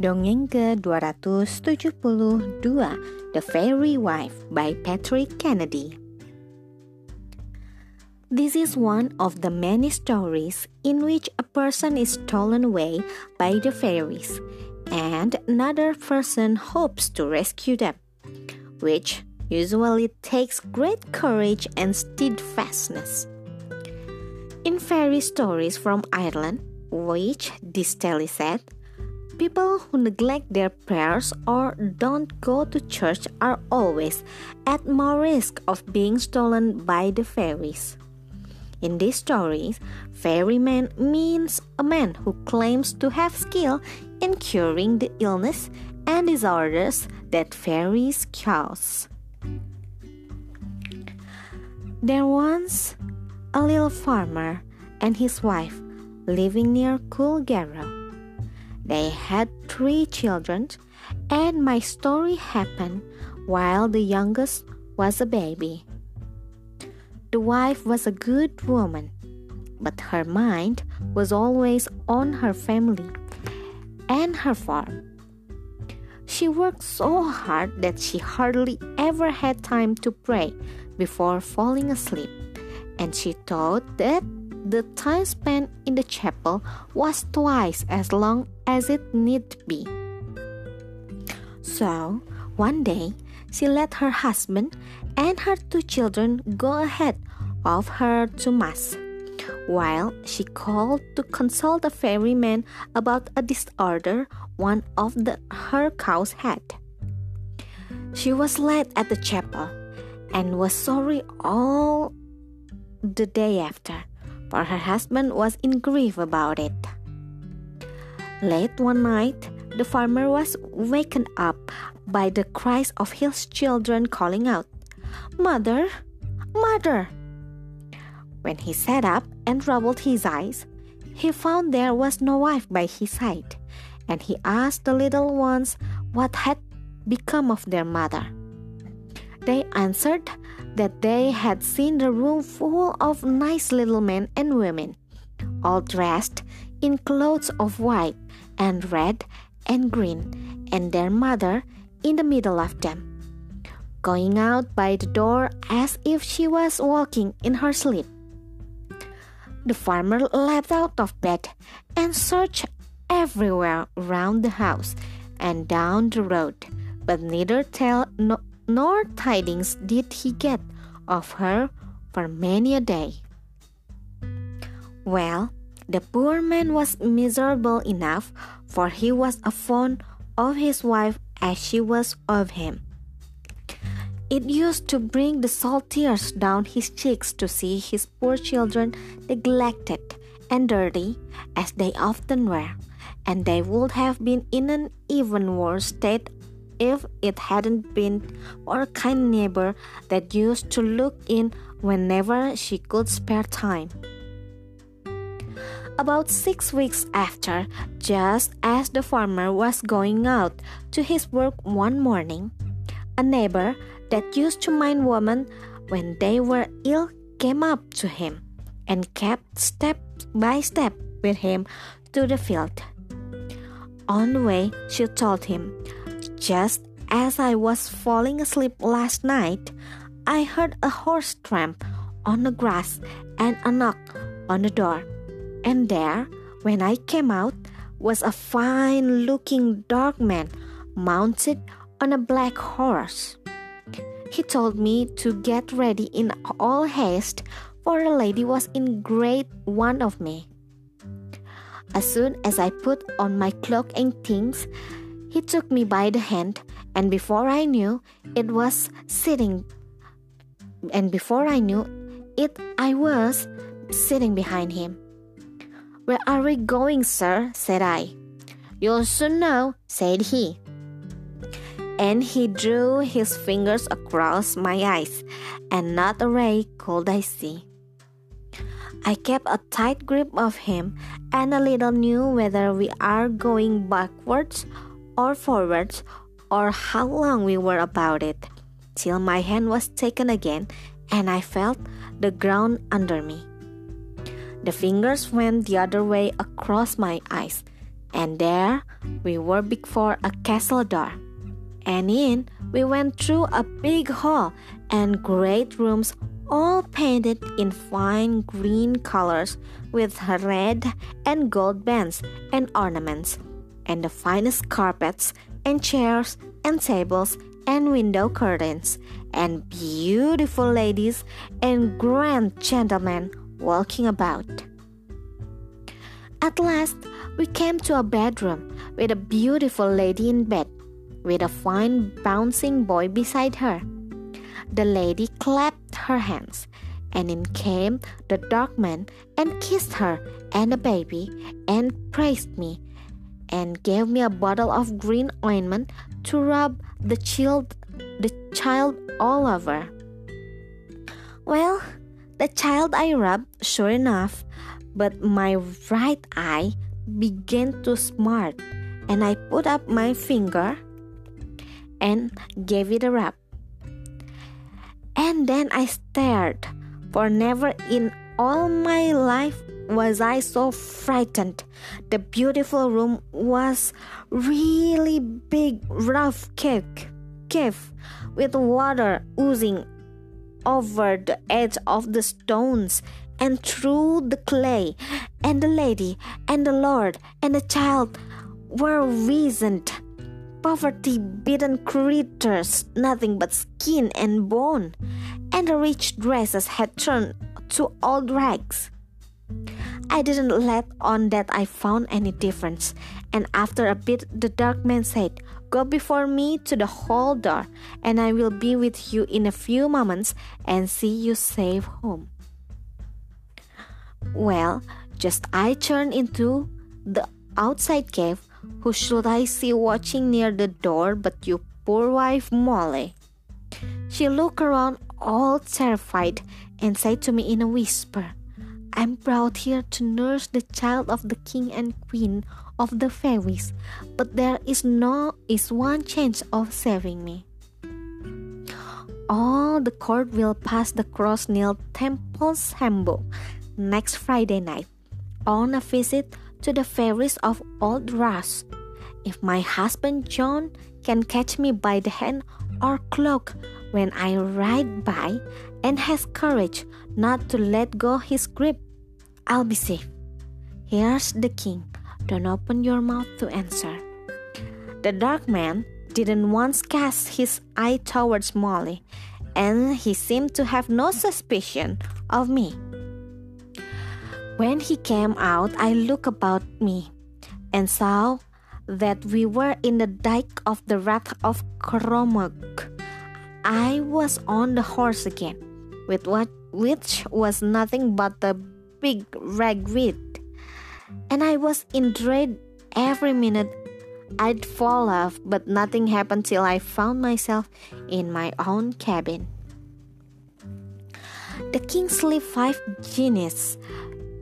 Dongeng ke-272 The Fairy Wife by Patrick Kennedy This is one of the many stories in which a person is stolen away by the fairies and another person hopes to rescue them, which usually takes great courage and steadfastness. In fairy stories from Ireland, which this tale is set, People who neglect their prayers or don't go to church are always at more risk of being stolen by the fairies. In these stories, fairyman means a man who claims to have skill in curing the illness and disorders that fairies cause. There was a little farmer and his wife living near Coolgarrow. They had three children, and my story happened while the youngest was a baby. The wife was a good woman, but her mind was always on her family and her farm. She worked so hard that she hardly ever had time to pray before falling asleep, and she thought that the time spent in the chapel was twice as long as it need be. So, one day, she let her husband and her two children go ahead of her to Mass, while she called to consult a fairyman about a disorder one of the, her cows had. She was late at the chapel and was sorry all the day after for her husband was in grief about it. Late one night, the farmer was wakened up by the cries of his children calling out, Mother, Mother! When he sat up and rubbed his eyes, he found there was no wife by his side, and he asked the little ones what had become of their mother. They answered that they had seen the room full of nice little men and women, all dressed in clothes of white and red and green, and their mother in the middle of them, going out by the door as if she was walking in her sleep. The farmer leapt out of bed and searched everywhere round the house and down the road, but neither tell no, nor tidings did he get of her for many a day. Well, the poor man was miserable enough, for he was as fond of his wife as she was of him. It used to bring the salt tears down his cheeks to see his poor children neglected and dirty, as they often were, and they would have been in an even worse state if it hadn't been for a kind neighbor that used to look in whenever she could spare time. About six weeks after, just as the farmer was going out to his work one morning, a neighbor that used to mind women when they were ill came up to him and kept step by step with him to the field. On the way, she told him just as I was falling asleep last night, I heard a horse tramp on the grass and a knock on the door. And there, when I came out, was a fine looking dark man mounted on a black horse. He told me to get ready in all haste, for a lady was in great want of me. As soon as I put on my cloak and things, he took me by the hand, and before I knew it was sitting, and before I knew it, I was sitting behind him. Where are we going, sir? said I. You'll soon know, said he. And he drew his fingers across my eyes, and not a ray could I see. I kept a tight grip of him, and a little knew whether we are going backwards or forwards or how long we were about it, till my hand was taken again and I felt the ground under me. The fingers went the other way across my eyes, and there we were before a castle door. And in we went through a big hall and great rooms all painted in fine green colors with red and gold bands and ornaments, and the finest carpets and chairs and tables and window curtains, and beautiful ladies and grand gentlemen walking about. At last, we came to a bedroom with a beautiful lady in bed, with a fine bouncing boy beside her. The lady clapped her hands, and in came the dark man and kissed her and the baby and praised me, and gave me a bottle of green ointment to rub the child, the child all over. Well, the child I rubbed, sure enough, but my right eye began to smart, and I put up my finger and gave it a rub. And then I stared, for never in all my life was I so frightened. The beautiful room was really big, rough cave, cave with water oozing over the edge of the stones and through the clay, and the lady and the Lord and the child were wizened, poverty beaten creatures, nothing but skin and bone, and the rich dresses had turned to old rags. I didn't let on that I found any difference, and after a bit the dark man said, Go before me to the hall door, and I will be with you in a few moments and see you safe home. Well, just I turned into the outside cave, who should I see watching near the door but your poor wife Molly? She looked around all terrified and said to me in a whisper, I'm brought here to nurse the child of the king and queen of the fairies, but there is no is one chance of saving me. All the court will pass the cross nailed Templeshambo next Friday night on a visit to the fairies of Old Ross. If my husband John can catch me by the hand or cloak when I ride by and has courage not to let go his grip, I'll be safe. Here's the king. Don't open your mouth to answer. The dark man didn't once cast his eye towards Molly, and he seemed to have no suspicion of me. When he came out, I looked about me and saw that we were in the dike of the Rath of Cormac. I was on the horse again, with what which was nothing but the big ragweed, and I was in dread every minute I'd fall off, but nothing happened till I found myself in my own cabin. The king slipped five guineas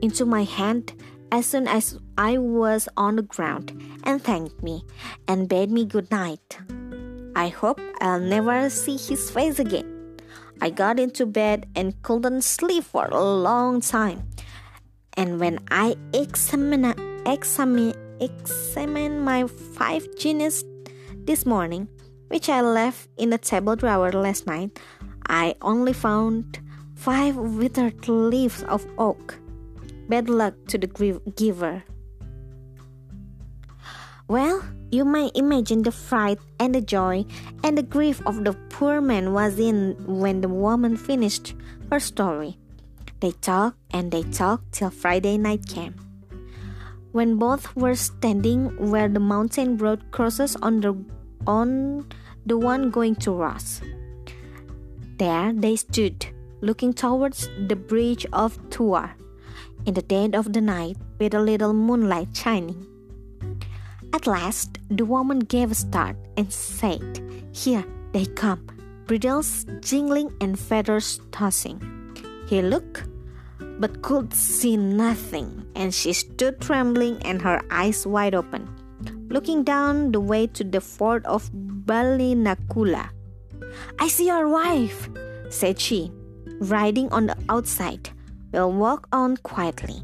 into my hand as soon as I was on the ground and thanked me and bade me good night. I hope I'll never see his face again. I got into bed and couldn't sleep for a long time. And when I examine, examine, examine my five guineas this morning, which I left in the table drawer last night, I only found five withered leaves of oak. Bad luck to the giver. Well, you may imagine the fright and the joy and the grief of the poor man was in when the woman finished her story. They talked and they talked till Friday night came. When both were standing where the mountain road crosses on the on the one going to Ross. There they stood, looking towards the bridge of Tuar in the dead of the night with a little moonlight shining. At last, the woman gave a start and said, Here they come, bridles jingling and feathers tossing. He looked, but could see nothing, and she stood trembling and her eyes wide open, looking down the way to the fort of Ballinacoola. I see your wife, said she, riding on the outside. We'll walk on quietly,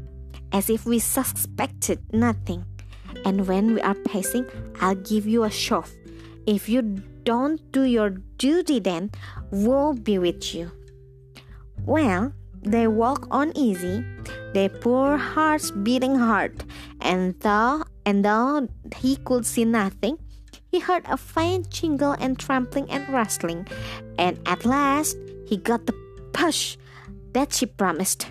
as if we suspected nothing, and when we are passing, I'll give you a shove. If you don't do your duty, then woe be with you. Well, they walk on easy, their poor hearts beating hard, and though and though he could see nothing, he heard a faint jingle and trampling and rustling, and at last he got the push that she promised.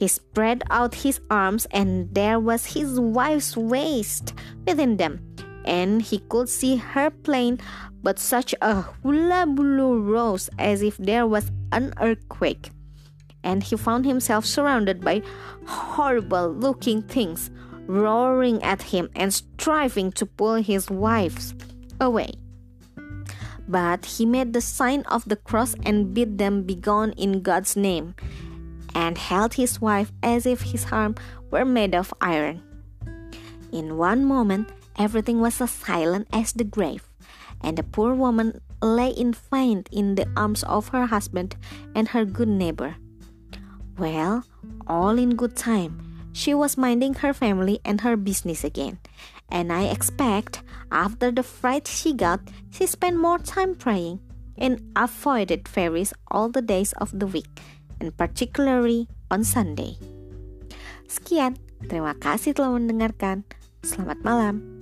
He spread out his arms, and there was his wife's waist within them, and he could see her plain, but such a hullabaloo rose as if there was an earthquake. And he found himself surrounded by horrible looking things roaring at him and striving to pull his wives away. But he made the sign of the cross and bid them begone in God's name, and held his wife as if his arm were made of iron. In one moment, everything was as silent as the grave, and the poor woman lay in faint in the arms of her husband and her good neighbor. Well, all in good time she was minding her family and her business again. And I expect after the fright she got, she spent more time praying and avoided fairies all the days of the week, and particularly on Sunday. Sekian, terima kasih telah mendengarkan. Selamat malam.